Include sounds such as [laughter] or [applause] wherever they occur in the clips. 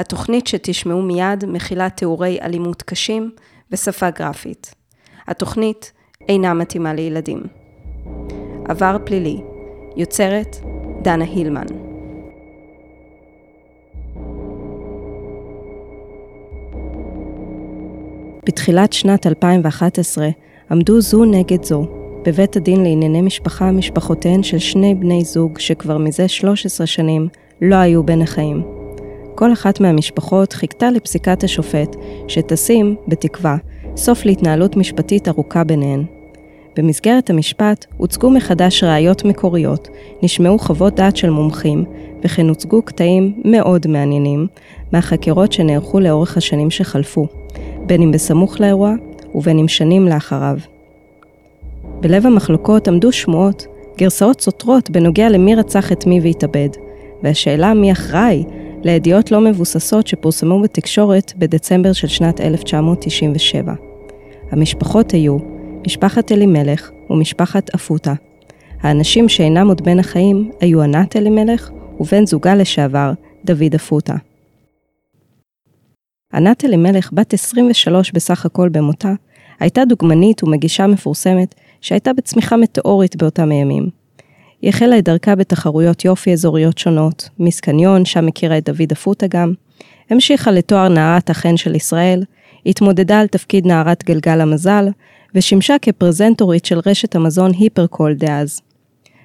התוכנית שתשמעו מיד מכילה תיאורי אלימות קשים ושפה גרפית. התוכנית אינה מתאימה לילדים. עבר פלילי, יוצרת דנה הילמן. בתחילת שנת 2011 עמדו זו נגד זו בבית הדין לענייני משפחה משפחותיהן של שני בני זוג שכבר מזה 13 שנים לא היו בין החיים. כל אחת מהמשפחות חיכתה לפסיקת השופט שתשים, בתקווה, סוף להתנהלות משפטית ארוכה ביניהן. במסגרת המשפט הוצגו מחדש ראיות מקוריות, נשמעו חוות דעת של מומחים, וכן הוצגו קטעים מאוד מעניינים מהחקירות שנערכו לאורך השנים שחלפו, בין אם בסמוך לאירוע ובין אם שנים לאחריו. בלב המחלוקות עמדו שמועות, גרסאות סותרות בנוגע למי רצח את מי והתאבד, והשאלה מי אחראי לידיעות לא מבוססות שפורסמו בתקשורת בדצמבר של שנת 1997. המשפחות היו משפחת אלימלך ומשפחת אפוטה. האנשים שאינם עוד בין החיים היו ענת אלימלך ובן זוגה לשעבר, דוד אפוטה. ענת אלימלך, בת 23 בסך הכל במותה, הייתה דוגמנית ומגישה מפורסמת שהייתה בצמיחה מטאורית באותם הימים. היא החלה את דרכה בתחרויות יופי אזוריות שונות, מיס קניון, שם הכירה את דוד אפוטה גם, המשיכה לתואר נערת החן של ישראל, התמודדה על תפקיד נערת גלגל המזל, ושימשה כפרזנטורית של רשת המזון היפרקול דאז.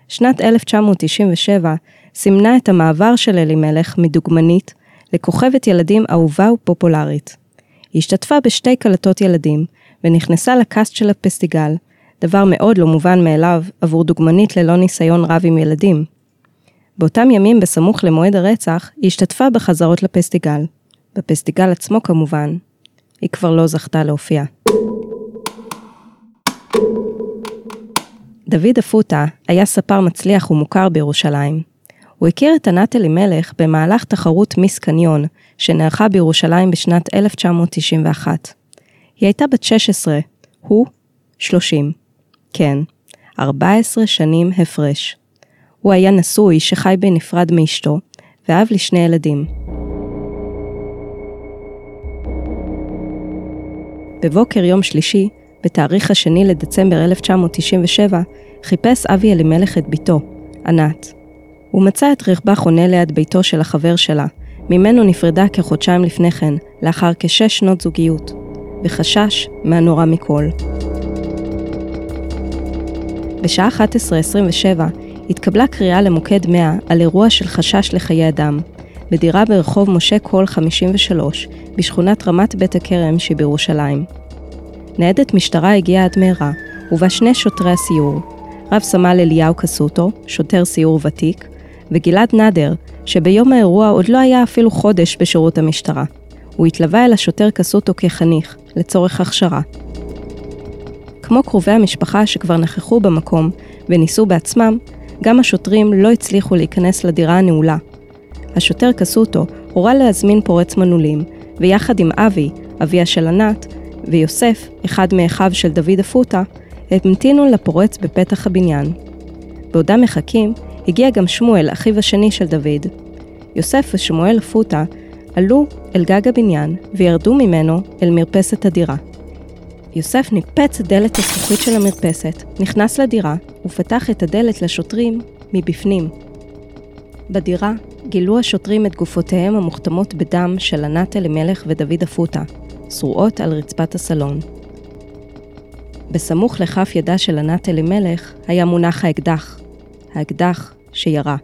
שנת 1997 סימנה את המעבר של אלימלך מדוגמנית לכוכבת ילדים אהובה ופופולרית. היא השתתפה בשתי קלטות ילדים, ונכנסה לקאסט של הפסטיגל, דבר מאוד לא מובן מאליו עבור דוגמנית ללא ניסיון רב עם ילדים. באותם ימים, בסמוך למועד הרצח, היא השתתפה בחזרות לפסטיגל. בפסטיגל עצמו כמובן, היא כבר לא זכתה להופיע. דוד אפוטה היה ספר מצליח ומוכר בירושלים. הוא הכיר את ענת אלימלך במהלך תחרות מיס קניון, שנערכה בירושלים בשנת 1991. היא הייתה בת 16, הוא 30. כן, 14 שנים הפרש. הוא היה נשוי שחי בנפרד מאשתו, ואב לשני ילדים. בבוקר יום שלישי, בתאריך השני לדצמבר 1997, חיפש אבי אלימלך את בתו, ענת. הוא מצא את רכבה חונה ליד ביתו של החבר שלה, ממנו נפרדה כחודשיים לפני כן, לאחר כשש שנות זוגיות, וחשש מהנורא מכל. בשעה 11:27 התקבלה קריאה למוקד 100 על אירוע של חשש לחיי אדם, בדירה ברחוב משה קול 53, בשכונת רמת בית הכרם שבירושלים. ניידת משטרה הגיעה עד מהרה, ובה שני שוטרי הסיור, רב סמל אליהו קסוטו, שוטר סיור ותיק, וגלעד נדר, שביום האירוע עוד לא היה אפילו חודש בשירות המשטרה. הוא התלווה אל השוטר קסוטו כחניך, לצורך הכשרה. כמו קרובי המשפחה שכבר נכחו במקום וניסו בעצמם, גם השוטרים לא הצליחו להיכנס לדירה הנעולה. השוטר קסוטו הורה להזמין פורץ מנעולים, ויחד עם אבי, אביה של ענת, ויוסף, אחד מאחיו של דוד אפוטה, המתינו לפורץ בפתח הבניין. בעודם מחכים, הגיע גם שמואל, אחיו השני של דוד. יוסף ושמואל אפוטה עלו אל גג הבניין וירדו ממנו אל מרפסת הדירה. יוסף ניפץ את דלת הזכוכית של המרפסת, נכנס לדירה ופתח את הדלת לשוטרים מבפנים. בדירה גילו השוטרים את גופותיהם המוכתמות בדם של ענת אלימלך ודוד אפוטה, שרועות על רצפת הסלון. בסמוך לכף ידה של ענת אלימלך היה מונח האקדח, האקדח שירה.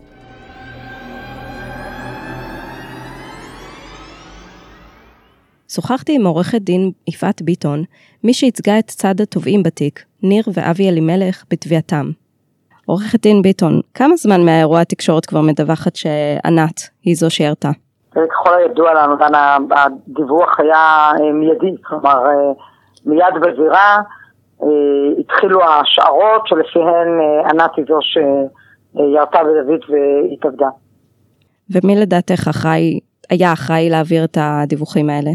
שוחחתי עם עורכת דין יפעת ביטון, מי שייצגה את צד התובעים בתיק, ניר ואבי אלימלך, בתביעתם. עורכת דין ביטון, כמה זמן מהאירוע התקשורת כבר מדווחת שענת היא זו שירתה? ככל הידוע לנו, כאן הדיווח היה אה, מיידי, כלומר אה, מיד בזירה אה, התחילו השערות שלפיהן ענת היא זו שירתה בדוד והתאבדה. ומי לדעתך אחראי, היה אחראי להעביר את הדיווחים האלה?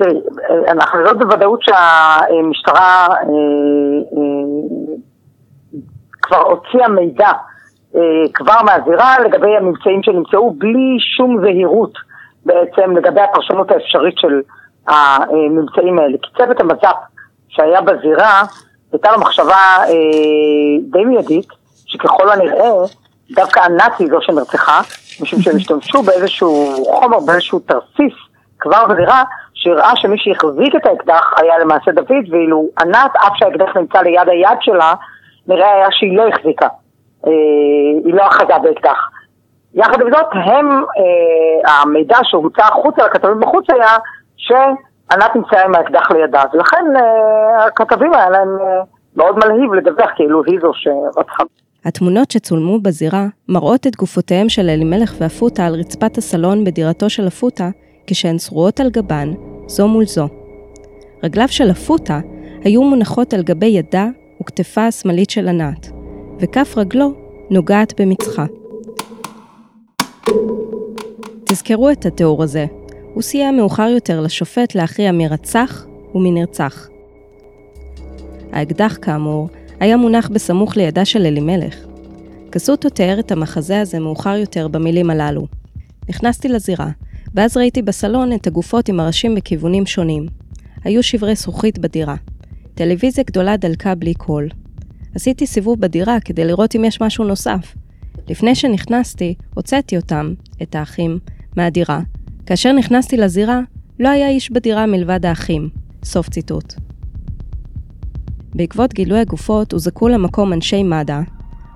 תראי, אנחנו יודעות בוודאות שהמשטרה כבר הוציאה מידע אה, כבר מהזירה לגבי הממצאים שנמצאו בלי שום זהירות בעצם לגבי הפרשנות האפשרית של הממצאים האלה. כי צוות המז"פ שהיה בזירה, הייתה לו מחשבה אה, די מיידית, שככל הנראה, דווקא ענת היא זו שנרצחה, משום שהם [laughs] השתמשו באיזשהו חומר, באיזשהו תרסיס, כבר בזירה, שהראה שמי שהחזיק את האקדח היה למעשה דוד, ואילו ענת, אף שהאקדח נמצא ליד היד שלה, נראה היה שהיא לא החזיקה, אה, היא לא אחזה באקדח. יחד עם זאת, הם, אה, המידע שהומצא החוצה לכתבים בחוץ היה שענת נמצאה עם האקדח לידה, ולכן אה, הכתבים היה להם אה, מאוד מלהיב לדווח כאילו היא זו שרצחה. התמונות שצולמו בזירה מראות את גופותיהם של אלימלך ואפוטה על רצפת הסלון בדירתו של אפוטה, כשהן צרועות על גבן, זו מול זו. רגליו של אפוטה היו מונחות על גבי ידה וכתפה השמאלית של ענת, וכף רגלו נוגעת במצחה. תזכרו את התיאור הזה, הוא סייע מאוחר יותר לשופט להכריע מי רצח ומי נרצח. האקדח, כאמור, היה מונח בסמוך לידה של אלימלך. קסוטו תיאר את המחזה הזה מאוחר יותר במילים הללו. נכנסתי לזירה, ואז ראיתי בסלון את הגופות עם הראשים בכיוונים שונים. היו שברי זכוכית בדירה. טלוויזיה גדולה דלקה בלי קול. עשיתי סיבוב בדירה כדי לראות אם יש משהו נוסף. לפני שנכנסתי, הוצאתי אותם, את האחים, מהדירה. כאשר נכנסתי לזירה, לא היה איש בדירה מלבד האחים. סוף ציטוט. בעקבות גילוי הגופות הוזעקו למקום אנשי מד"א,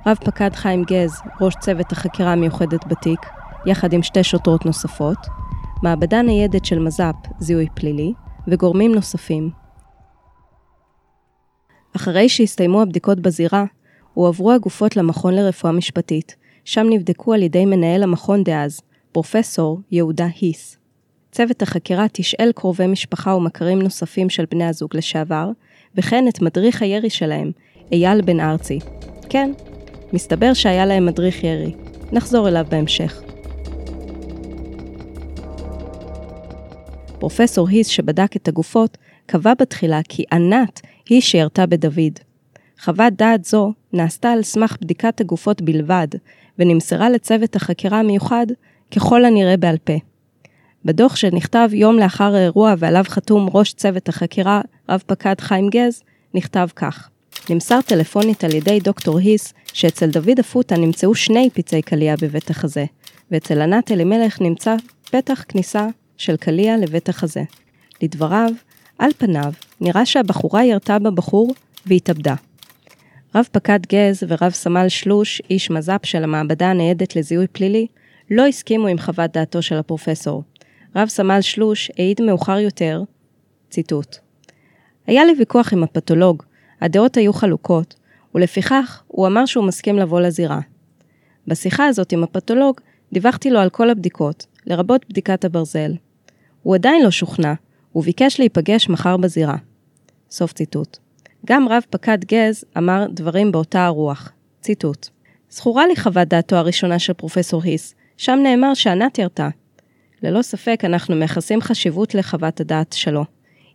רב פקד חיים גז, ראש צוות החקירה המיוחדת בתיק, יחד עם שתי שוטרות נוספות, מעבדה ניידת של מז"פ, זיהוי פלילי, וגורמים נוספים. אחרי שהסתיימו הבדיקות בזירה, הועברו הגופות למכון לרפואה משפטית, שם נבדקו על ידי מנהל המכון דאז, פרופסור יהודה היס. צוות החקירה תשאל קרובי משפחה ומכרים נוספים של בני הזוג לשעבר, וכן את מדריך הירי שלהם, אייל בן ארצי. כן, מסתבר שהיה להם מדריך ירי. נחזור אליו בהמשך. פרופסור היס שבדק את הגופות, קבע בתחילה כי ענת היא שירתה בדוד. חוות דעת זו נעשתה על סמך בדיקת הגופות בלבד, ונמסרה לצוות החקירה המיוחד ככל הנראה בעל פה. בדוח שנכתב יום לאחר האירוע ועליו חתום ראש צוות החקירה, רב פקד חיים גז, נכתב כך: נמסר טלפונית על ידי דוקטור היס שאצל דוד אפוטה נמצאו שני פצעי קליע בבית החזה, ואצל ענת אלימלך נמצא פתח כניסה של קליע לבית החזה. לדבריו, על פניו, נראה שהבחורה ירתה בבחור והתאבדה. רב פקד גז ורב סמל שלוש, איש מז"פ של המעבדה הניידת לזיהוי פלילי, לא הסכימו עם חוות דעתו של הפרופסור. רב סמל שלוש העיד מאוחר יותר, ציטוט: היה לי ויכוח עם הפתולוג, הדעות היו חלוקות, ולפיכך הוא אמר שהוא מסכים לבוא לזירה. בשיחה הזאת עם הפתולוג, דיווחתי לו על כל הבדיקות, לרבות בדיקת הברזל. הוא עדיין לא שוכנע, וביקש להיפגש מחר בזירה. סוף ציטוט. גם רב פקד גז אמר דברים באותה הרוח. ציטוט: זכורה לי חוות דעתו הראשונה של פרופסור היס, שם נאמר שענת ירתה. ללא ספק אנחנו מייחסים חשיבות לחוות הדעת שלו.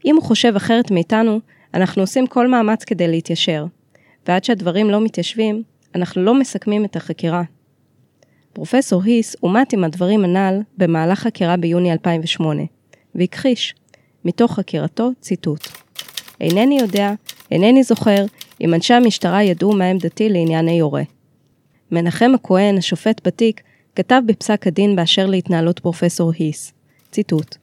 אם הוא חושב אחרת מאיתנו, אנחנו עושים כל מאמץ כדי להתיישר. ועד שהדברים לא מתיישבים, אנחנו לא מסכמים את החקירה. פרופסור היס אומת עם הדברים הנ"ל במהלך חקירה ביוני 2008, והכחיש, מתוך חקירתו, ציטוט: אינני יודע, אינני זוכר, אם אנשי המשטרה ידעו מה עמדתי לענייני יורה. מנחם הכהן, השופט בתיק, כתב בפסק הדין באשר להתנהלות פרופסור היס, ציטוט: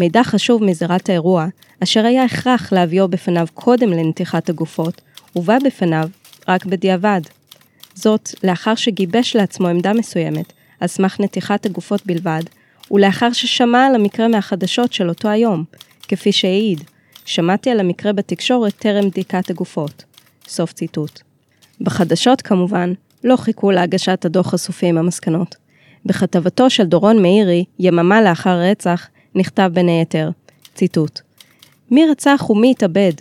מידע חשוב מזירת האירוע, אשר היה הכרח להביאו בפניו קודם לנתיחת הגופות, הובא בפניו רק בדיעבד. זאת, לאחר שגיבש לעצמו עמדה מסוימת, על סמך נתיחת הגופות בלבד, ולאחר ששמע על המקרה מהחדשות של אותו היום, כפי שהעיד, שמעתי על המקרה בתקשורת טרם בדיקת הגופות. סוף ציטוט. בחדשות, כמובן, לא חיכו להגשת הדוח הסופי עם המסקנות. בכתבתו של דורון מאירי, יממה לאחר רצח, נכתב בין היתר, ציטוט: מי רצח ומי התאבד?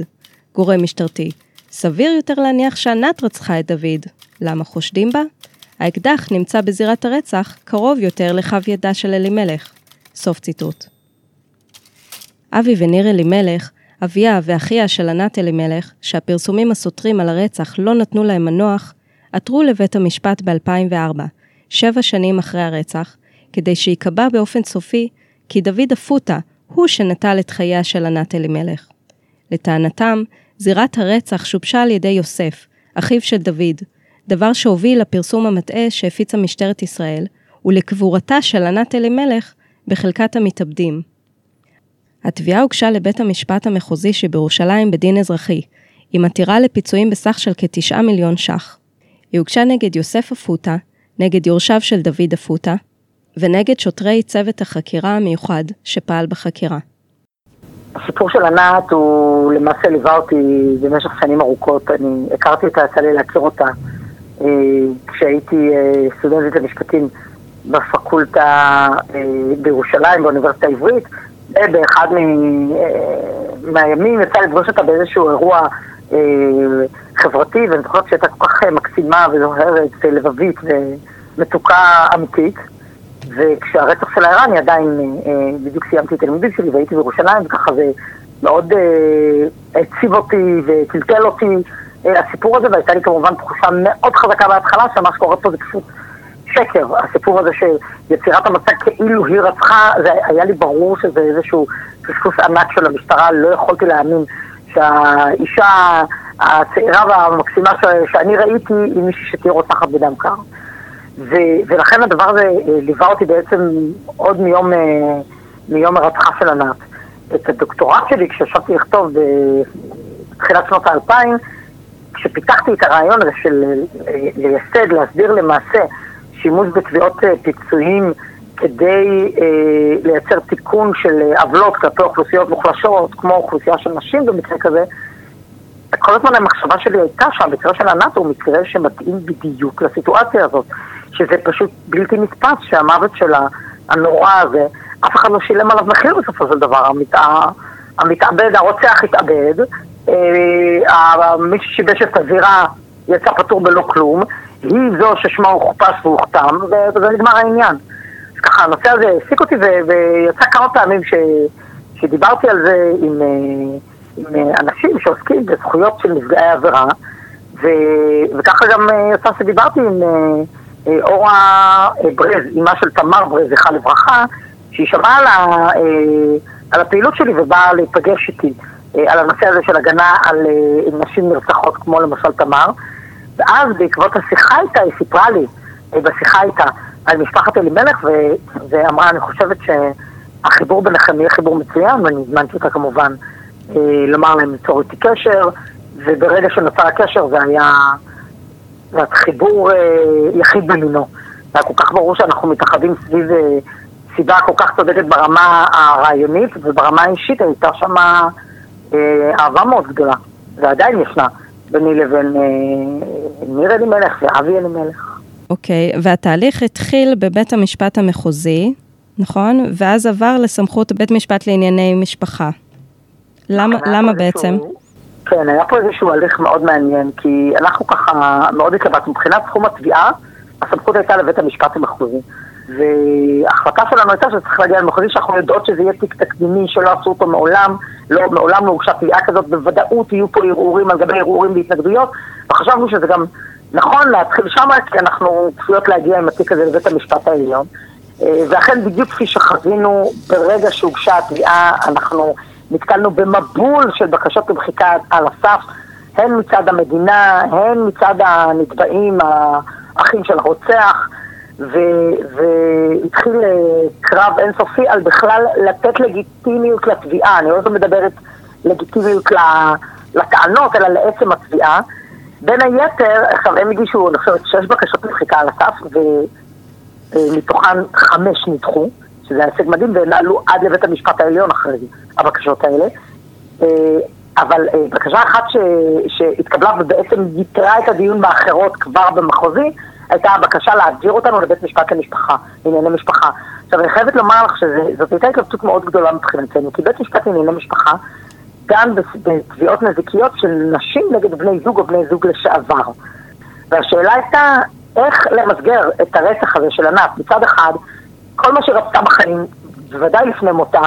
גורם משטרתי. סביר יותר להניח שענת רצחה את דוד. למה חושדים בה? האקדח נמצא בזירת הרצח קרוב יותר לכף ידה של אלימלך. סוף ציטוט. אבי וניר אלימלך, אביה ואחיה של ענת אלימלך, שהפרסומים הסותרים על הרצח לא נתנו להם מנוח, עתרו לבית המשפט ב-2004, שבע שנים אחרי הרצח, כדי שייקבע באופן סופי כי דוד אפוטה הוא שנטל את חייה של ענת אלימלך. לטענתם, זירת הרצח שובשה על ידי יוסף, אחיו של דוד, דבר שהוביל לפרסום המטעה שהפיצה משטרת ישראל, ולקבורתה של ענת אלימלך בחלקת המתאבדים. התביעה הוגשה לבית המשפט המחוזי שבירושלים בדין אזרחי, עם עתירה לפיצויים בסך של כתשעה מיליון ש"ח. היא הוגשה נגד יוסף אפוטה, נגד יורשיו של דוד אפוטה, ונגד שוטרי צוות החקירה המיוחד שפעל בחקירה. הסיפור של ענת הוא למעשה ליווה אותי במשך שנים ארוכות. אני הכרתי אותה, יצא לי להכיר אותה כשהייתי אה, סטודנטית למשפטים בפקולטה אה, בירושלים, באוניברסיטה העברית, ובאחד מהימים יצא לפגוש אותה באיזשהו אירוע חברתי, ואני זוכרת שהייתה כל כך מקסימה וזוהרת ולבבית ומתוקה אמיתית. וכשהרצח של האיראני עדיין, בדיוק סיימתי את הלימודים שלי והייתי בירושלים, וככה זה מאוד העציב אותי וטלטל אותי. הסיפור הזה, והייתה לי כמובן תחושה מאוד חזקה בהתחלה שמה שקורה פה זה פשוט שקר. הסיפור הזה שיצירת המצג כאילו היא רצחה, זה היה לי ברור שזה איזשהו פספוס ענק של המשטרה, לא יכולתי להאמין שהאישה הצעירה והמקסימה ש- שאני ראיתי היא מישהי שתהיה רוצחת בדם קר. ו- ולכן הדבר הזה אה, ליווה אותי בעצם עוד מיום, אה, מיום הרצחה של ענת. את הדוקטורט שלי, כשישבתי לכתוב בתחילת שנות האלפיים, כשפיתחתי את הרעיון הזה של אה, לייסד, להסביר למעשה שימוש בתביעות אה, פיצויים כדי אה, לייצר תיקון של עוולות כלפי אוכלוסיות מוחלשות, כמו אוכלוסייה של נשים במקרה כזה, כל הזמן המחשבה שלי הייתה שהמקרה של ענת הוא מקרה שמתאים בדיוק לסיטואציה הזאת, שזה פשוט בלתי נתפס שהמוות שלה, הנורא הזה, אף אחד לא שילם עליו מחיר בסופו של דבר, המתאבד, הרוצח התאבד, אה, מי ששיבש את הזירה יצא פטור בלא כלום, היא זו ששמה הוכפש והוכתם, וזה נגמר העניין. אז ככה, הנושא הזה העסיק אותי, ויצא כמה פעמים ש, שדיברתי על זה עם, אה, עם אנשים שעוסקים בזכויות של נפגעי עבירה, ו, וככה גם אה, יצא שדיברתי עם אורה ברז, אימה של תמר ברז, זכרה לברכה, שהיא שמעה על, על הפעילות שלי ובאה להיפגש איתי. אה, על הנושא הזה של הגנה על אה, נשים נרצחות, כמו למשל תמר. ואז בעקבות השיחה איתה, היא סיפרה לי, אה, בשיחה איתה, על משפחת אלימלך, ו- ואמרה, אני חושבת שהחיבור ביניכם יהיה חיבור מצוין, ואני הזמנתי אותה כמובן לומר להם ליצור איתי קשר, וברגע שנוצר הקשר זה היה, חיבור יחיד במינו. זה היה כל כך ברור שאנחנו מתאחדים סביב סיבה כל כך צודקת ברמה הרעיונית, וברמה האישית הייתה שמה... אה, אהבה מאוד גדולה, ועדיין ישנה, ביני לבין אה, ניר אלימלך ואבי אלימלך. אוקיי, והתהליך התחיל בבית המשפט המחוזי, נכון? ואז עבר לסמכות בית משפט לענייני משפחה. למה, למה בעצם? כן, היה פה איזשהו הליך מאוד מעניין, כי אנחנו ככה מאוד התלבטנו. מבחינת תחום התביעה, הסמכות הייתה לבית המשפט המחוזי. וההחלטה שלנו הייתה שצריך להגיע למחוזי שאנחנו יודעות שזה יהיה תיק תקדימי שלא עשו אותו מעולם, לא, מעולם לא הוגשה תביעה כזאת, בוודאות יהיו פה ערעורים על גבי ערעורים והתנגדויות, וחשבנו שזה גם נכון להתחיל שם, כי אנחנו צפויות להגיע עם התיק הזה לבית המשפט העליון. אה, ואכן בדיוק כפי שחזינו ברגע שהוגשה התביעה, אנחנו נתקלנו במבול של בקשות למחיקה על הסף, הן מצד המדינה, הן מצד הנתבעים, האחים של הרוצח. והתחיל אה, קרב אינסופי על בכלל לתת לגיטימיות לתביעה. אני לא מדברת לגיטימיות לטענות, אלא לעצם התביעה. בין היתר, עכשיו הם הגישו, אני חושבת, שש בקשות למחיקה על הסף, ומתוכן חמש נדחו, שזה היה הישג מדהים, והם עלו עד לבית המשפט העליון אחרי הבקשות האלה. אה, אבל אה, בקשה אחת ש... שהתקבלה ובעצם ייתרה את הדיון באחרות כבר במחוזי, הייתה הבקשה להעביר אותנו לבית משפט למשפחה, לענייני משפחה. עכשיו, אני חייבת לומר לך שזאת הייתה התלבטות מאוד גדולה מבחינתנו, כי בית משפט לענייני משפחה דן בתביעות נזיקיות של נשים נגד בני זוג או בני זוג לשעבר. והשאלה הייתה איך למסגר את הרצח הזה של ענת. מצד אחד, כל מה שרצתה בחיים, בוודאי לפני מותה,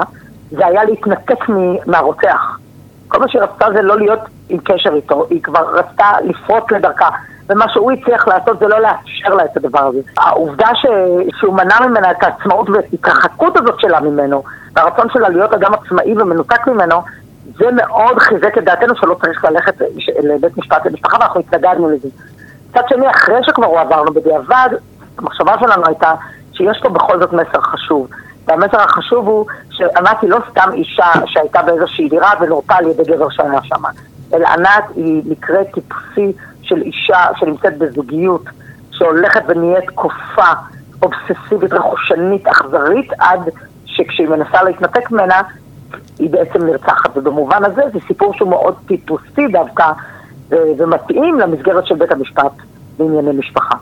זה היה להתנתק מהרוצח. כל מה שרצתה זה לא להיות עם קשר איתו, היא כבר רצתה לפרוץ לדרכה. ומה שהוא הצליח לעשות זה לא לאפשר לה את הדבר הזה. העובדה ש... שהוא מנע ממנה את העצמאות ואת ההתרחקות הזאת שלה ממנו, והרצון שלה להיות אדם עצמאי ומנותק ממנו, זה מאוד חיזק את דעתנו שלא צריך ללכת לבית משפט למשפחה ואנחנו התנגדנו לזה. מצד שני, אחרי שכבר הוא עברנו בדיעבד, המחשבה שלנו הייתה שיש פה בכל זאת מסר חשוב. והמסר החשוב הוא שענת היא לא סתם אישה שהייתה באיזושהי דירה ונורתה על ידי גבר שהיה שם, אלא ענת היא מקרה טיפוסי של אישה שנמצאת בזוגיות, שהולכת ונהיית קופה, אובססיבית, רכושנית, אכזרית, עד שכשהיא מנסה להתנתק ממנה, היא בעצם נרצחת. ובמובן הזה זה סיפור שהוא מאוד טיפוסי דווקא, ומתאים למסגרת של בית המשפט בענייני משפחה.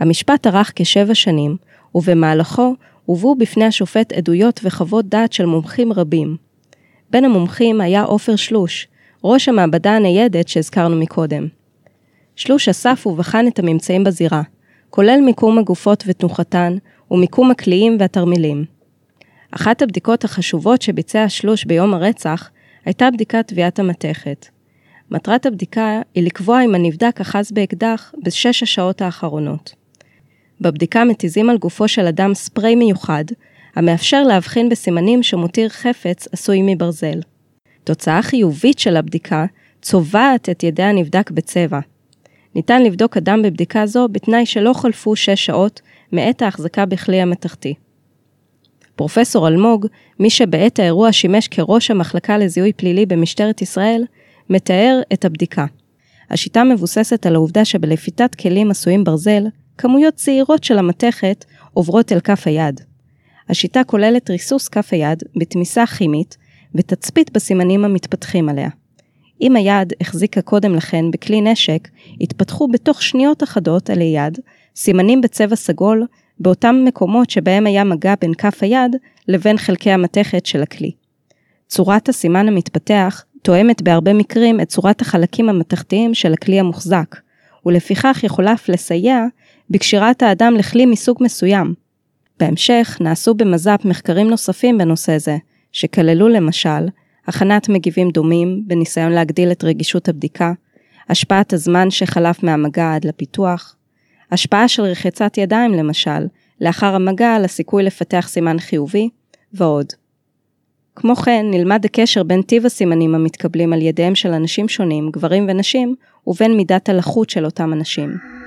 המשפט ארך כשבע שנים, ובמהלכו הובאו בפני השופט עדויות וחוות דעת של מומחים רבים. בין המומחים היה עופר שלוש, ראש המעבדה הניידת שהזכרנו מקודם. שלוש אסף ובחן את הממצאים בזירה, כולל מיקום הגופות ותנוחתן, ומיקום הקליעים והתרמילים. אחת הבדיקות החשובות שביצע שלוש ביום הרצח, הייתה בדיקת טביעת המתכת. מטרת הבדיקה היא לקבוע אם הנבדק אחז באקדח בשש השעות האחרונות. בבדיקה מתיזים על גופו של אדם ספרי מיוחד, המאפשר להבחין בסימנים שמותיר חפץ עשוי מברזל. תוצאה חיובית של הבדיקה צובעת את ידי הנבדק בצבע. ניתן לבדוק אדם בבדיקה זו בתנאי שלא חלפו שש שעות מעת ההחזקה בכלי המתכתי. פרופסור אלמוג, מי שבעת האירוע שימש כראש המחלקה לזיהוי פלילי במשטרת ישראל, מתאר את הבדיקה. השיטה מבוססת על העובדה שבלפיתת כלים עשויים ברזל, כמויות צעירות של המתכת עוברות אל כף היד. השיטה כוללת ריסוס כף היד בתמיסה כימית ותצפית בסימנים המתפתחים עליה. אם היד החזיקה קודם לכן בכלי נשק, התפתחו בתוך שניות אחדות על היד סימנים בצבע סגול באותם מקומות שבהם היה מגע בין כף היד לבין חלקי המתכת של הכלי. צורת הסימן המתפתח תואמת בהרבה מקרים את צורת החלקים המתכתיים של הכלי המוחזק, ולפיכך יכולה אף לסייע בקשירת האדם לכלי מסוג מסוים. בהמשך נעשו במז"פ מחקרים נוספים בנושא זה, שכללו למשל הכנת מגיבים דומים בניסיון להגדיל את רגישות הבדיקה, השפעת הזמן שחלף מהמגע עד לפיתוח, השפעה של רחיצת ידיים למשל, לאחר המגע על הסיכוי לפתח סימן חיובי, ועוד. כמו כן, נלמד הקשר בין טיב הסימנים המתקבלים על ידיהם של אנשים שונים, גברים ונשים, ובין מידת הלחות של אותם אנשים.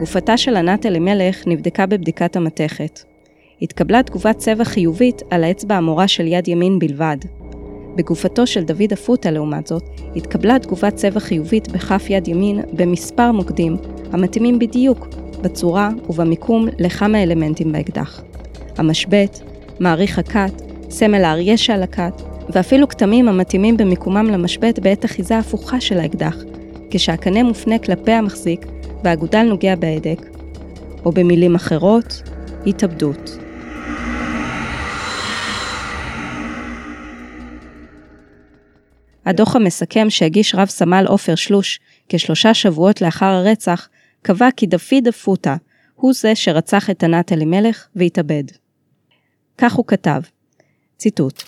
גופתה של ענת אלימלך נבדקה בבדיקת המתכת. התקבלה תגובת צבע חיובית על האצבע המורה של יד ימין בלבד. בגופתו של דוד אפוטה, לעומת זאת, התקבלה תגובת צבע חיובית בכף יד ימין במספר מוקדים, המתאימים בדיוק בצורה ובמיקום לכמה אלמנטים באקדח. המשבט, מעריך הכת, סמל האריה שעל הכת, ואפילו כתמים המתאימים במיקומם למשבט בעת אחיזה הפוכה של האקדח, כשהקנה מופנה כלפי המחזיק והאגודל נוגע בהדק, או במילים אחרות, התאבדות. הדוח המסכם שהגיש רב סמל עופר שלוש כשלושה שבועות לאחר הרצח, קבע כי דוד אפוטה הוא זה שרצח את ענת אלימלך והתאבד. כך הוא כתב, ציטוט: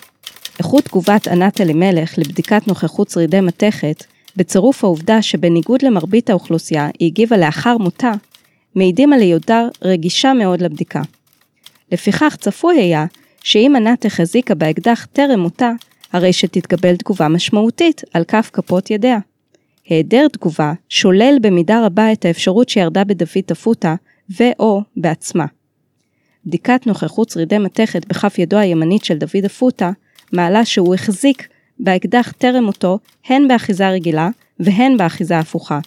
איכות תגובת ענת אלימלך לבדיקת נוכחות שרידי מתכת בצירוף העובדה שבניגוד למרבית האוכלוסייה היא הגיבה לאחר מותה, מעידים על היותה רגישה מאוד לבדיקה. לפיכך צפוי היה שאם ענת החזיקה באקדח טרם מותה, הרי שתתקבל תגובה משמעותית על כף כפות ידיה. היעדר תגובה שולל במידה רבה את האפשרות שירדה בדוד תפוטה ו/או בעצמה. בדיקת נוכחות שרידי מתכת בכף ידו הימנית של דוד אפוטה מעלה שהוא החזיק באקדח טרם מותו, הן באחיזה רגילה והן באחיזה הפוכה.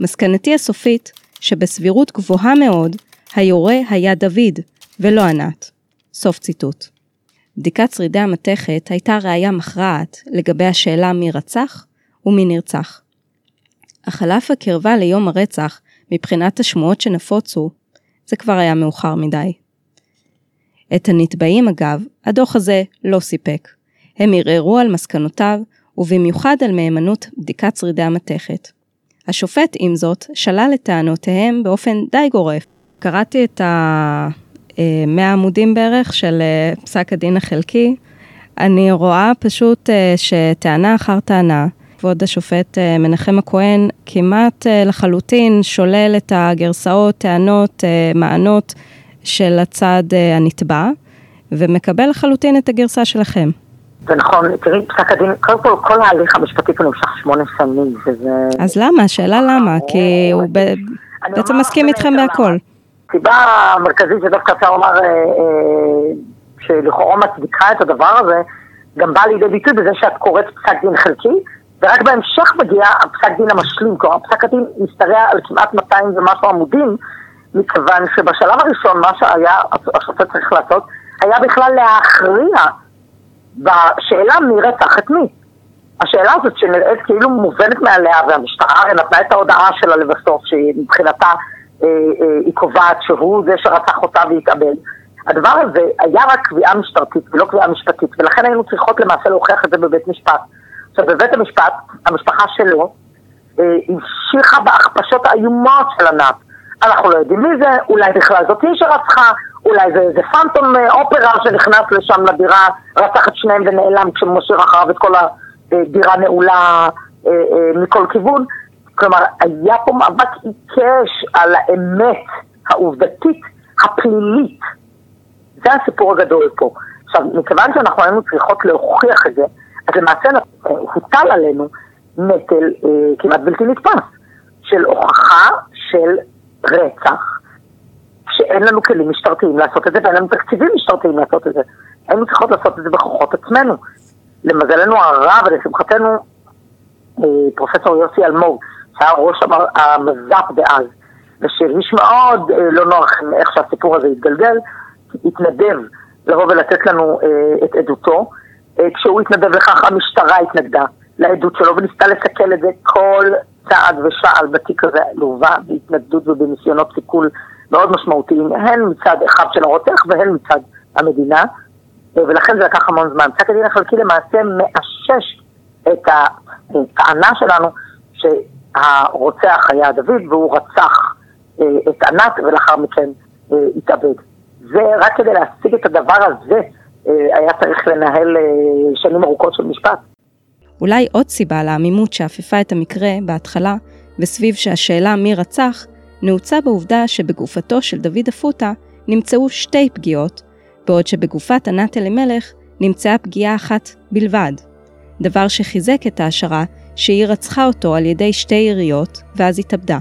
מסקנתי הסופית, שבסבירות גבוהה מאוד, היורה היה דוד, ולא ענת. סוף ציטוט. בדיקת שרידי המתכת הייתה ראיה מכרעת לגבי השאלה מי רצח ומי נרצח. אך על אף הקרבה ליום הרצח, מבחינת השמועות שנפוצו, זה כבר היה מאוחר מדי. את הנתבעים אגב, הדוח הזה לא סיפק. הם ערערו על מסקנותיו, ובמיוחד על מהימנות בדיקת שרידי המתכת. השופט, עם זאת, שלל את טענותיהם באופן די גורף. קראתי את ה... 100 עמודים בערך של אה, פסק הדין החלקי, אני רואה פשוט אה, שטענה אחר טענה, כבוד השופט אה, מנחם הכהן כמעט אה, לחלוטין שולל את הגרסאות, טענות, מענות של הצד הנתבע, ומקבל לחלוטין את הגרסה שלכם. זה נכון, תראי, פסק הדין, קודם כל, כל ההליך המשפטי פה נמשך שמונה שנים, וזה... אז למה? השאלה למה? כי הוא בעצם מסכים איתכם בהכל. הסיבה המרכזית שדווקא אפשר לומר שלכאורה מצדיקה את הדבר הזה, גם באה לידי ביטוי בזה שאת קוראת פסק דין חלקי, ורק בהמשך מגיע הפסק דין המשלים, כלומר פסק הדין משתרע על כמעט 200 ומשהו עמודים, מכיוון שבשלב הראשון מה שהיה, השופט צריך לעשות, היה בכלל להכריע בשאלה מי רצח את מי. השאלה הזאת שנראית כאילו מובנת מעליה, והמשטרה הרי נתנה את ההודעה שלה לבסוף, שמבחינתה אה, אה, היא קובעת שהוא זה שרצח אותה והתאבד. הדבר הזה היה רק קביעה משטרתית ולא קביעה משפטית, ולכן היינו צריכות למעשה להוכיח את זה בבית משפט. עכשיו, בבית המשפט, המשפחה שלו אה, המשיכה בהכפשות האיומות של ענת. אנחנו לא יודעים מי זה, אולי בכלל זאת היא שרצחה, אולי זה איזה פאנטום אה, אופרה שנכנס לשם לדירה, רצח את שניהם ונעלם כשמשאיר אחריו את כל הדירה נעולה אה, אה, מכל כיוון. כלומר, היה פה מאבק עיקש על האמת העובדתית הפלילית זה הסיפור הגדול פה. עכשיו, מכיוון שאנחנו היינו צריכות להוכיח את זה, אז למעשה הוטל עלינו נטל אה, כמעט בלתי נתפס של הוכחה של רצח, שאין לנו כלים משטרתיים לעשות את זה ואין לנו תקציבים משטרתיים לעשות את זה. היינו צריכות לעשות את זה בכוחות עצמנו. למזלנו הרב ולשמחתנו, אה, פרופסור יוסי אלמוג, שהיה ראש המז"פ דאז, ושהרגיש מאוד אה, לא נוח איך שהסיפור הזה התגלגל, התנדב לבוא ולתת לנו אה, את עדותו. כשהוא התנדב לכך, המשטרה התנגדה לעדות שלו וניסתה לסכל את זה כל צעד ושעל בתיק הזה, לווה בהתנגדות ובניסיונות סיכול מאוד משמעותיים, הן מצד אחד של הרוצח והן מצד המדינה, ולכן זה לקח המון זמן. פסק הדין החלקי למעשה מאשש את הטענה שלנו שהרוצח היה דוד והוא רצח אה, את ענת ולאחר מכן אה, התאבד. זה רק כדי להשיג את הדבר הזה אה, היה צריך לנהל שנים ארוכות של משפט. אולי עוד סיבה לעמימות שאפפה את המקרה בהתחלה, וסביב שהשאלה מי רצח, נעוצה בעובדה שבגופתו של דוד אפוטה נמצאו שתי פגיעות, בעוד שבגופת ענת אלימלך נמצאה פגיעה אחת בלבד. דבר שחיזק את ההשערה שהיא רצחה אותו על ידי שתי יריות, ואז התאבדה.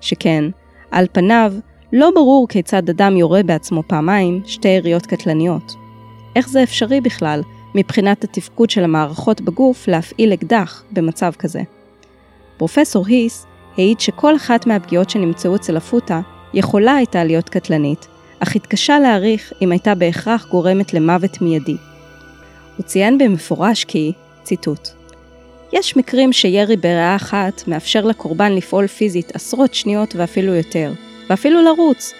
שכן, על פניו, לא ברור כיצד אדם יורה בעצמו פעמיים שתי יריות קטלניות. איך זה אפשרי בכלל, מבחינת התפקוד של המערכות בגוף, להפעיל אקדח במצב כזה? פרופסור היס העיד שכל אחת מהפגיעות שנמצאו אצל הפוטה יכולה הייתה להיות קטלנית, אך התקשה להעריך אם הייתה בהכרח גורמת למוות מיידי. הוא ציין במפורש כי, ציטוט, יש מקרים שירי בריאה אחת מאפשר לקורבן לפעול פיזית עשרות שניות ואפילו יותר, ואפילו לרוץ,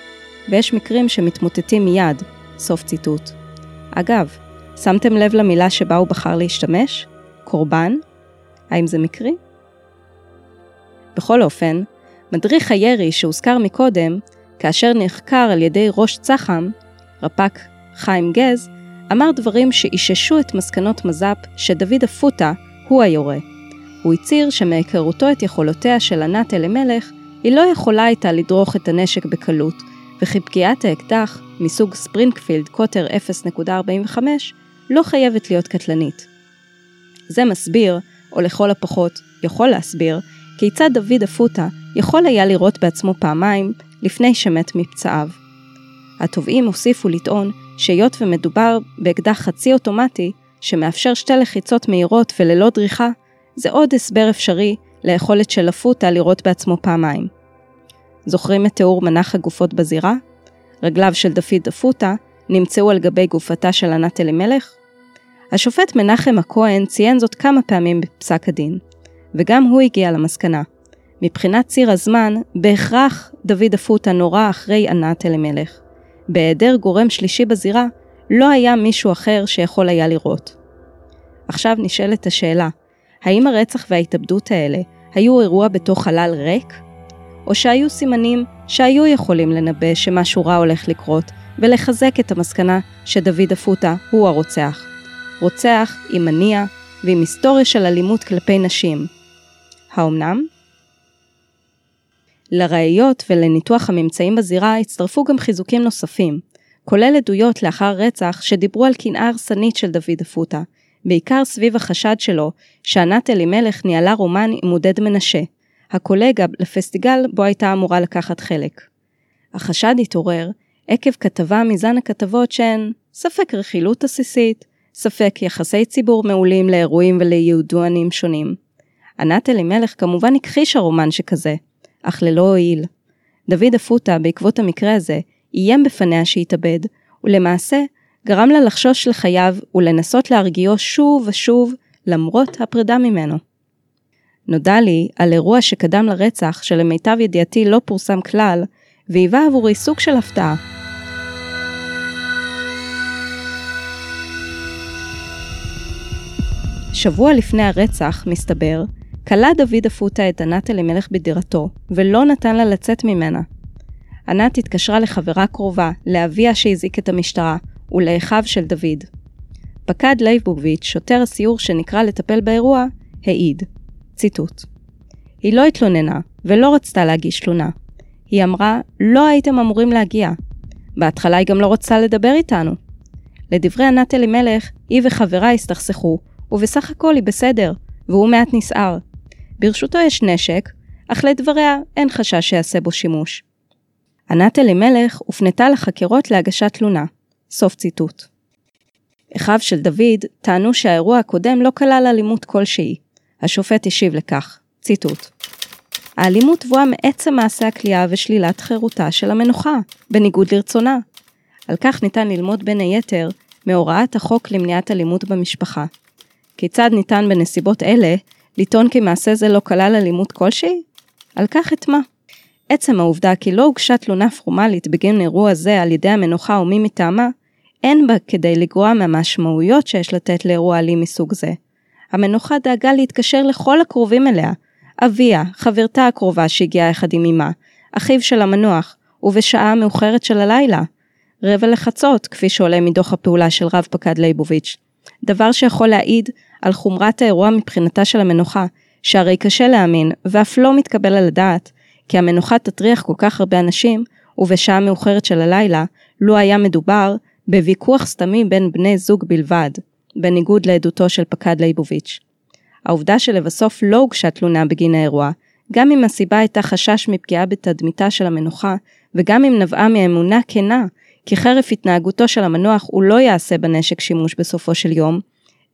ויש מקרים שמתמוטטים מיד, סוף ציטוט. אגב, שמתם לב למילה שבה הוא בחר להשתמש? קורבן? האם זה מקרי? בכל אופן, מדריך הירי שהוזכר מקודם, כאשר נחקר על ידי ראש צח"ם, רפ"ק חיים גז, אמר דברים שאיששו את מסקנות מז"פ שדוד אפוטה הוא היורה. הוא הצהיר שמהיכרותו את יכולותיה של ענת אלימלך, היא לא יכולה הייתה לדרוך את הנשק בקלות, וכי פגיעת האקדח מסוג ספרינגפילד קוטר 0.45 לא חייבת להיות קטלנית. זה מסביר, או לכל הפחות יכול להסביר, כיצד דוד אפוטה יכול היה לירות בעצמו פעמיים לפני שמת מפצעיו. התובעים הוסיפו לטעון שהיות ומדובר באקדח חצי אוטומטי, שמאפשר שתי לחיצות מהירות וללא דריכה, זה עוד הסבר אפשרי ליכולת של הפוטה לירות בעצמו פעמיים. זוכרים את תיאור מנח הגופות בזירה? רגליו של דוד אפוטה נמצאו על גבי גופתה של ענת אלימלך? השופט מנחם הכהן ציין זאת כמה פעמים בפסק הדין, וגם הוא הגיע למסקנה. מבחינת ציר הזמן, בהכרח דוד אפוטה נורה אחרי ענת אלימלך. בהיעדר גורם שלישי בזירה, לא היה מישהו אחר שיכול היה לראות. עכשיו נשאלת השאלה, האם הרצח וההתאבדות האלה היו אירוע בתוך חלל ריק? או שהיו סימנים שהיו יכולים לנבא שמשהו רע הולך לקרות, ולחזק את המסקנה שדוד אפוטה הוא הרוצח. רוצח עם מניע ועם היסטוריה של אלימות כלפי נשים. האומנם? לראיות ולניתוח הממצאים בזירה הצטרפו גם חיזוקים נוספים, כולל עדויות לאחר רצח שדיברו על קנאה הרסנית של דוד אפוטה, בעיקר סביב החשד שלו שענת אלימלך ניהלה רומן עם עודד מנשה, הקולגה לפסטיגל בו הייתה אמורה לקחת חלק. החשד התעורר עקב כתבה מזן הכתבות שהן ספק רכילות עסיסית, ספק יחסי ציבור מעולים לאירועים וליהודואנים שונים. ענת אלימלך כמובן הכחישה רומן שכזה, אך ללא הועיל. דוד אפוטה, בעקבות המקרה הזה, איים בפניה שיתאבד, ולמעשה גרם לה לחשוש לחייו ולנסות להרגיעו שוב ושוב למרות הפרידה ממנו. נודע לי על אירוע שקדם לרצח שלמיטב ידיעתי לא פורסם כלל, והיווה עבורי סוג של הפתעה. שבוע לפני הרצח, מסתבר, כלא דוד אפוטה את ענת אלימלך בדירתו, ולא נתן לה לצאת ממנה. ענת התקשרה לחברה קרובה, לאביה שהזעיק את המשטרה, ולאחיו של דוד. פקד לייבוביץ', שוטר הסיור שנקרא לטפל באירוע, העיד. ציטוט: היא לא התלוננה, ולא רצתה להגיש תלונה. היא אמרה, לא הייתם אמורים להגיע. בהתחלה היא גם לא רצתה לדבר איתנו. לדברי ענת אלימלך, היא וחברה הסתכסכו, ובסך הכל היא בסדר, והוא מעט נסער. ברשותו יש נשק, אך לדבריה אין חשש שיעשה בו שימוש. ענת אלימלך הופנתה לחקירות להגשת תלונה. סוף ציטוט. אחיו של דוד טענו שהאירוע הקודם לא כלל אלימות כלשהי. השופט השיב לכך, ציטוט: האלימות תבואה מעצם מעשה הכליאה ושלילת חירותה של המנוחה, בניגוד לרצונה. על כך ניתן ללמוד בין היתר מהוראת החוק למניעת אלימות במשפחה. כיצד ניתן בנסיבות אלה לטעון כי מעשה זה לא כלל אלימות כלשהי? על כך את מה? עצם העובדה כי לא הוגשה תלונה פורמלית בגין אירוע זה על ידי המנוחה או מי מטעמה, אין בה כדי לגרוע מהמשמעויות שיש לתת לאירוע אלים מסוג זה. המנוחה דאגה להתקשר לכל הקרובים אליה, אביה, חברתה הקרובה שהגיעה יחד עם אמה, אחיו של המנוח, ובשעה המאוחרת של הלילה. רבע לחצות, כפי שעולה מדוח הפעולה של רב פקד ליבוביץ'. דבר שיכול להעיד על חומרת האירוע מבחינתה של המנוחה, שהרי קשה להאמין, ואף לא מתקבל על הדעת, כי המנוחה תטריח כל כך הרבה אנשים, ובשעה מאוחרת של הלילה, לו היה מדובר בוויכוח סתמי בין בני זוג בלבד, בניגוד לעדותו של פקד ליבוביץ'. העובדה שלבסוף לא הוגשה תלונה בגין האירוע, גם אם הסיבה הייתה חשש מפגיעה בתדמיתה של המנוחה, וגם אם נבעה מאמונה כנה, כי חרף התנהגותו של המנוח הוא לא יעשה בנשק שימוש בסופו של יום,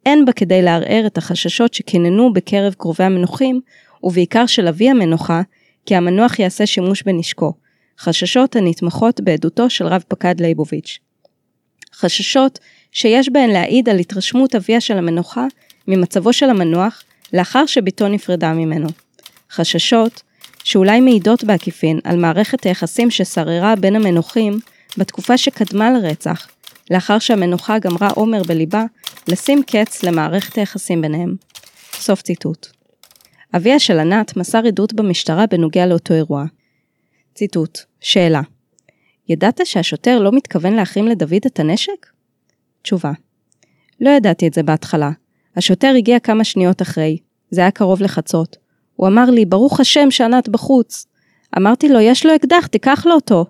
אין בה כדי לערער את החששות שקיננו בקרב קרובי המנוחים, ובעיקר של אבי המנוחה, כי המנוח יעשה שימוש בנשקו, חששות הנתמכות בעדותו של רב פקד ליבוביץ'. חששות שיש בהן להעיד על התרשמות אביה של המנוחה ממצבו של המנוח לאחר שבתו נפרדה ממנו. חששות שאולי מעידות בעקיפין על מערכת היחסים ששררה בין המנוחים בתקופה שקדמה לרצח, לאחר שהמנוחה גמרה עומר בליבה לשים קץ למערכת היחסים ביניהם. סוף ציטוט. אביה של ענת מסר עדות במשטרה בנוגע לאותו אירוע. ציטוט, שאלה ידעת שהשוטר לא מתכוון להחרים לדוד את הנשק? תשובה לא ידעתי את זה בהתחלה. השוטר הגיע כמה שניות אחרי, זה היה קרוב לחצות. הוא אמר לי, ברוך השם שענת בחוץ. אמרתי לו, יש לו אקדח, תיקח לו אותו.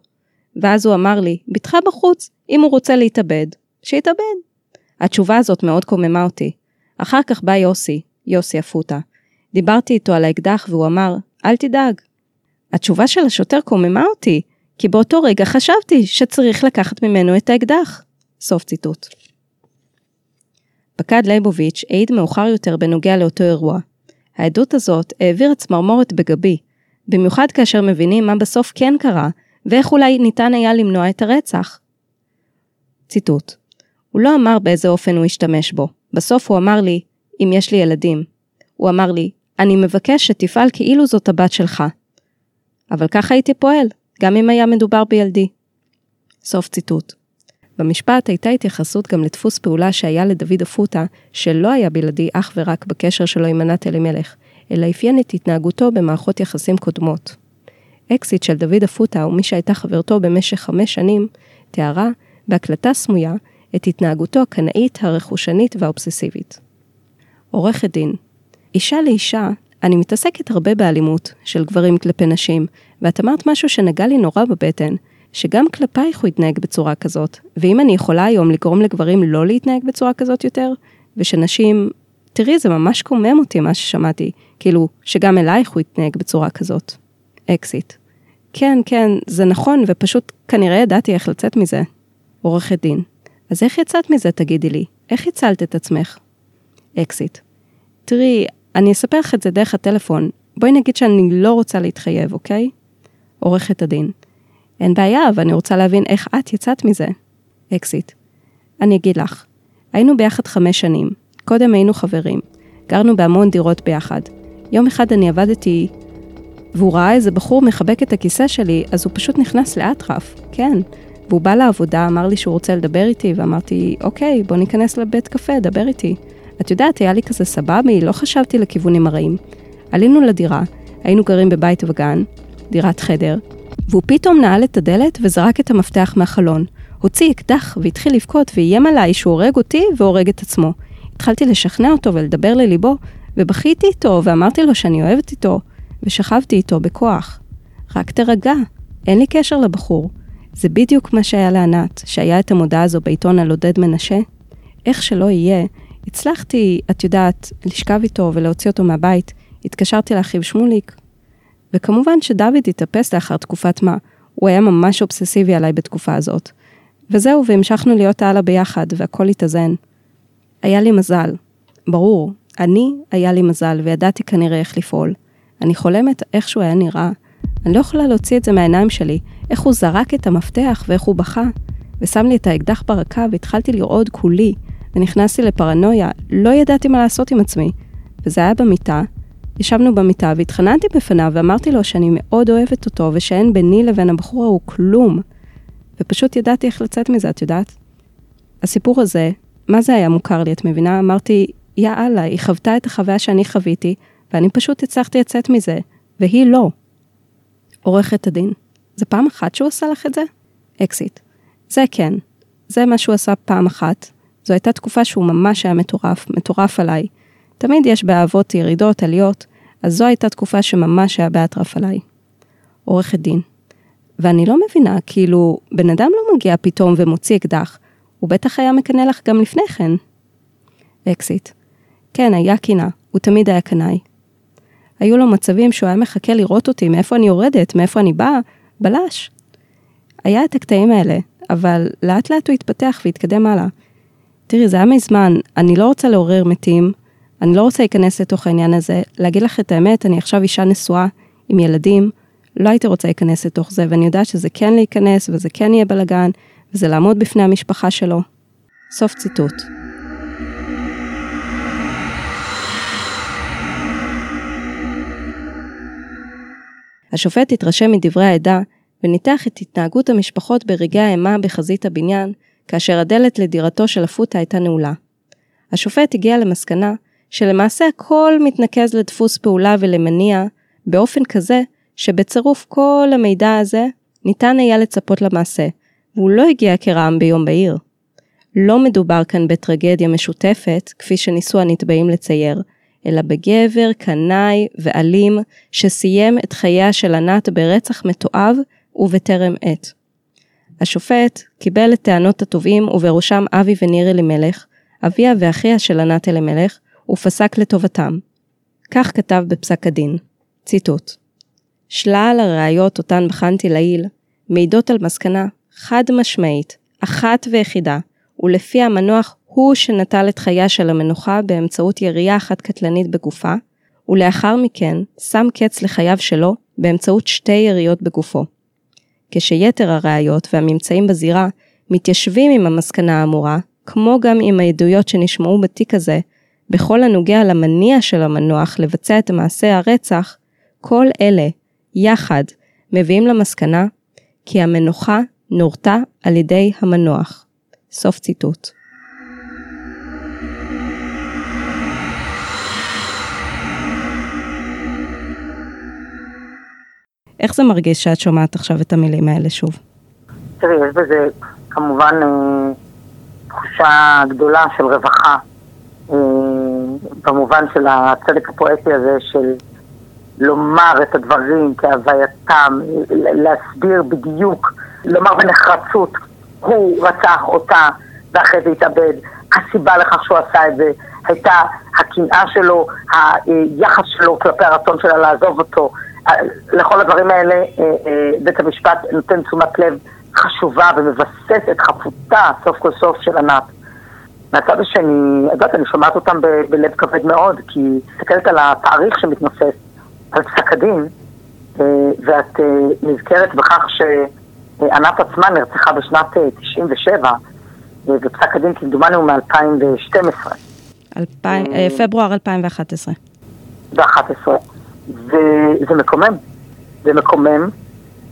ואז הוא אמר לי, בתך בחוץ, אם הוא רוצה להתאבד, שיתאבד. התשובה הזאת מאוד קוממה אותי. אחר כך בא יוסי, יוסי אפוטה. דיברתי איתו על האקדח והוא אמר, אל תדאג. התשובה של השוטר קוממה אותי, כי באותו רגע חשבתי שצריך לקחת ממנו את האקדח. סוף ציטוט. פקד ליבוביץ' העיד מאוחר יותר בנוגע לאותו אירוע. העדות הזאת העבירה צמרמורת בגבי, במיוחד כאשר מבינים מה בסוף כן קרה, ואיך אולי ניתן היה למנוע את הרצח. ציטוט: הוא לא אמר באיזה אופן הוא השתמש בו. בסוף הוא אמר לי, אם יש לי ילדים. הוא אמר לי, אני מבקש שתפעל כאילו זאת הבת שלך. אבל ככה הייתי פועל, גם אם היה מדובר בילדי. סוף ציטוט. במשפט הייתה התייחסות גם לדפוס פעולה שהיה לדוד אפוטה, שלא היה בלעדי אך ורק בקשר שלו עם ענת אלימלך, אלא אפיין את התנהגותו במערכות יחסים קודמות. אקסית של דוד אפוטה ומי שהייתה חברתו במשך חמש שנים, תיארה, בהקלטה סמויה, את התנהגותו הקנאית, הרכושנית והאובססיבית. עורכת דין אישה לאישה, אני מתעסקת הרבה באלימות של גברים כלפי נשים, ואת אמרת משהו שנגע לי נורא בבטן, שגם כלפייך הוא יתנהג בצורה כזאת, ואם אני יכולה היום לגרום לגברים לא להתנהג בצורה כזאת יותר, ושנשים, תראי, זה ממש קומם אותי מה ששמעתי, כאילו, שגם אלייך הוא יתנהג בצורה כזאת. אקסית. כן, כן, זה נכון, ופשוט כנראה ידעתי איך לצאת מזה. עורכת דין. אז איך יצאת מזה, תגידי לי? איך הצלת את עצמך? אקסית. תראי, אני אספר לך את זה דרך הטלפון. בואי נגיד שאני לא רוצה להתחייב, אוקיי? עורכת הדין. אין בעיה, אבל אני רוצה להבין איך את יצאת מזה. אקסית. אני אגיד לך. היינו ביחד חמש שנים. קודם היינו חברים. גרנו בהמון דירות ביחד. יום אחד אני עבדתי, והוא ראה איזה בחור מחבק את הכיסא שלי, אז הוא פשוט נכנס לאטרף, כן. והוא בא לעבודה, אמר לי שהוא רוצה לדבר איתי, ואמרתי, אוקיי, בוא ניכנס לבית קפה, דבר איתי. את יודעת, היה לי כזה סבבי, לא חשבתי לכיוונים הרעים. עלינו לדירה, היינו גרים בבית וגן, דירת חדר, והוא פתאום נעל את הדלת וזרק את המפתח מהחלון. הוציא אקדח והתחיל לבכות ואיים עליי שהוא הורג אותי והורג את עצמו. התחלתי לשכנע אותו ולדבר לליבו, ובכיתי איתו ואמרתי לו שאני אוהבת איתו, ושכבתי איתו בכוח. רק תרגע, אין לי קשר לבחור. זה בדיוק מה שהיה לענת, שהיה את המודעה הזו בעיתון על עודד מנשה. איך שלא יהיה, הצלחתי, את יודעת, לשכב איתו ולהוציא אותו מהבית. התקשרתי לאחיו שמוליק. וכמובן שדוד התאפס לאחר תקופת מה, הוא היה ממש אובססיבי עליי בתקופה הזאת. וזהו, והמשכנו להיות הלאה ביחד, והכל התאזן. היה לי מזל. ברור, אני, היה לי מזל, וידעתי כנראה איך לפעול. אני חולמת איך שהוא היה נראה. אני לא יכולה להוציא את זה מהעיניים שלי, איך הוא זרק את המפתח ואיך הוא בכה. ושם לי את האקדח ברקה והתחלתי לרעוד כולי, ונכנסתי לפרנויה, לא ידעתי מה לעשות עם עצמי. וזה היה במיטה, ישבנו במיטה והתחננתי בפניו ואמרתי לו שאני מאוד אוהבת אותו ושאין ביני לבין הבחור ההוא כלום. ופשוט ידעתי איך לצאת מזה, את יודעת? הסיפור הזה, מה זה היה מוכר לי, את מבינה? אמרתי, יא אללה, היא חוותה את החוויה שאני חוויתי, ואני פשוט הצלחתי לצאת מזה, והיא לא. עורכת הדין, זה פעם אחת שהוא עשה לך את זה? אקסית. זה כן. זה מה שהוא עשה פעם אחת. זו הייתה תקופה שהוא ממש היה מטורף, מטורף עליי. תמיד יש באהבות ירידות, עליות, אז זו הייתה תקופה שממש היה באטרף עליי. עורכת דין. ואני לא מבינה, כאילו, בן אדם לא מגיע פתאום ומוציא אקדח, הוא בטח היה מקנא לך גם לפני כן. אקסית. כן, היה קנאה, הוא תמיד היה קנאי. היו לו מצבים שהוא היה מחכה לראות אותי, מאיפה אני יורדת, מאיפה אני באה, בלש. היה את הקטעים האלה, אבל לאט לאט הוא התפתח והתקדם הלאה. תראי, זה היה מזמן, אני לא רוצה לעורר מתים, אני לא רוצה להיכנס לתוך העניין הזה, להגיד לך את האמת, אני עכשיו אישה נשואה עם ילדים, לא הייתי רוצה להיכנס לתוך זה, ואני יודעת שזה כן להיכנס, וזה כן יהיה בלאגן, וזה לעמוד בפני המשפחה שלו. סוף ציטוט. השופט התרשם מדברי העדה וניתח את התנהגות המשפחות ברגעי האימה בחזית הבניין, כאשר הדלת לדירתו של הפוטה הייתה נעולה. השופט הגיע למסקנה שלמעשה הכל מתנקז לדפוס פעולה ולמניע באופן כזה שבצירוף כל המידע הזה ניתן היה לצפות למעשה, והוא לא הגיע כרעם ביום בהיר. לא מדובר כאן בטרגדיה משותפת, כפי שניסו הנתבעים לצייר, אלא בגבר קנאי ואלים שסיים את חייה של ענת ברצח מתועב ובטרם עת. השופט קיבל את טענות התובעים ובראשם אבי וניר אלימלך, אביה ואחיה של ענת אלימלך, ופסק לטובתם. כך כתב בפסק הדין, ציטוט: שלל הראיות אותן בחנתי לעיל, מעידות על מסקנה חד משמעית, אחת ויחידה, ולפי המנוח הוא שנטל את חייה של המנוחה באמצעות ירייה אחת קטלנית בגופה, ולאחר מכן שם קץ לחייו שלו באמצעות שתי יריות בגופו. כשיתר הראיות והממצאים בזירה מתיישבים עם המסקנה האמורה, כמו גם עם העדויות שנשמעו בתיק הזה, בכל הנוגע למניע של המנוח לבצע את מעשה הרצח, כל אלה, יחד, מביאים למסקנה כי המנוחה נורתה על ידי המנוח. סוף ציטוט. איך זה מרגיש שאת שומעת עכשיו את המילים האלה שוב? תראי, יש בזה כמובן אה, תחושה גדולה של רווחה, אה, במובן של הצדק הפואטי הזה של לומר את הדברים כהווייתם, להסביר בדיוק, לומר בנחרצות, הוא רצח אותה ואחרי זה התאבד. הסיבה לכך שהוא עשה את זה הייתה הקנאה שלו, היחס שלו כלפי הרצון שלה לעזוב אותו. לכל הדברים האלה אה, אה, בית המשפט נותן תשומת לב חשובה ומבסס את חפותה סוף כל סוף של ענת. מהצד השני, את יודעת, אני שומעת אותם ב- בלב כבד מאוד, כי מסתכלת על התאריך שמתנוסס, על פסק הדין, אה, ואת נזכרת בכך שענת עצמה נרצחה בשנת 97, ופסק הדין כמדומני הוא מ-2012. פברואר 2011. ב-11. וזה מקומם. זה מקומם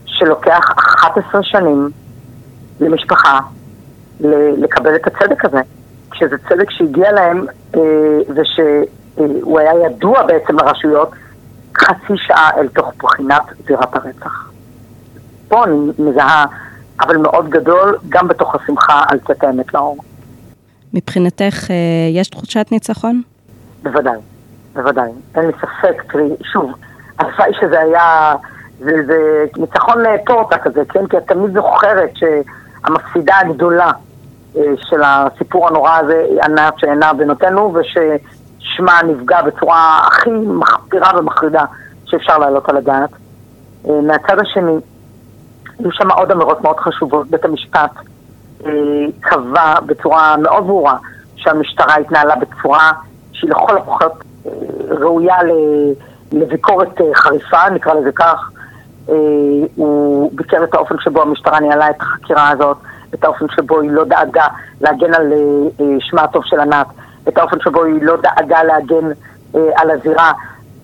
שלוקח 11 שנים למשפחה לקבל את הצדק הזה. כשזה צדק שהגיע להם אה, ושהוא היה ידוע בעצם לרשויות חצי שעה אל תוך בחינת זירת הרצח. פה אני מזהה אבל מאוד גדול גם בתוך השמחה על צאת האמת לאור. מבחינתך אה, יש תחושת ניצחון? בוודאי. בוודאי, אין לי ספק, תראי, שוב, הלוואי שזה היה, זה, זה ניצחון טורטה כזה, כן? כי את תמיד זוכרת שהמפסידה הגדולה אה, של הסיפור הנורא הזה היא ענת שאינה בנותינו, וששמה נפגע בצורה הכי מחפירה ומחרידה שאפשר להעלות על הדעת. אה, מהצד השני, היו שם עוד אמירות מאוד חשובות. בית המשפט אה, קבע בצורה מאוד ברורה שהמשטרה התנהלה בצורה שהיא לכל הפחות ראויה לביקורת אה, חריפה, נקרא לזה כך. אה, הוא ביקר את האופן שבו המשטרה ניהלה את החקירה הזאת, את האופן שבו היא לא דאגה להגן על אה, שמה הטוב של ענת, את האופן שבו היא לא דאגה להגן על הזירה.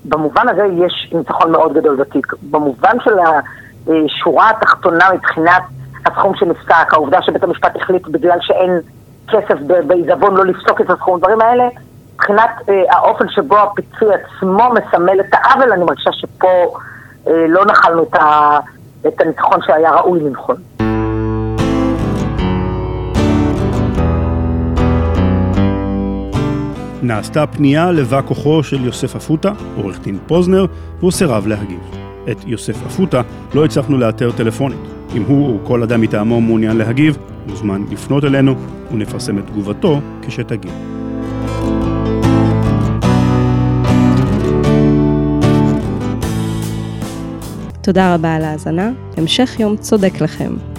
במובן הזה יש ניצחון מאוד גדול בתיק. במובן של השורה התחתונה מבחינת הסכום שנפסק, העובדה שבית המשפט החליט בגלל שאין כסף בעיזבון לא לפסוק את הסכום, הדברים האלה מבחינת אה, האופן שבו הפיצוי עצמו מסמל את העוול, אני מרגישה שפה אה, לא נחלנו את, ה, את הניצחון שהיה ראוי לנכון. נעשתה פנייה לבא כוחו של יוסף אפוטה, עורך דין פוזנר, והוא סירב להגיב. את יוסף אפוטה לא הצלחנו לאתר טלפונית. אם הוא או כל אדם מטעמו מעוניין להגיב, מוזמן לפנות אלינו ונפרסם את תגובתו כשתגיב. תודה רבה על ההאזנה, המשך יום צודק לכם.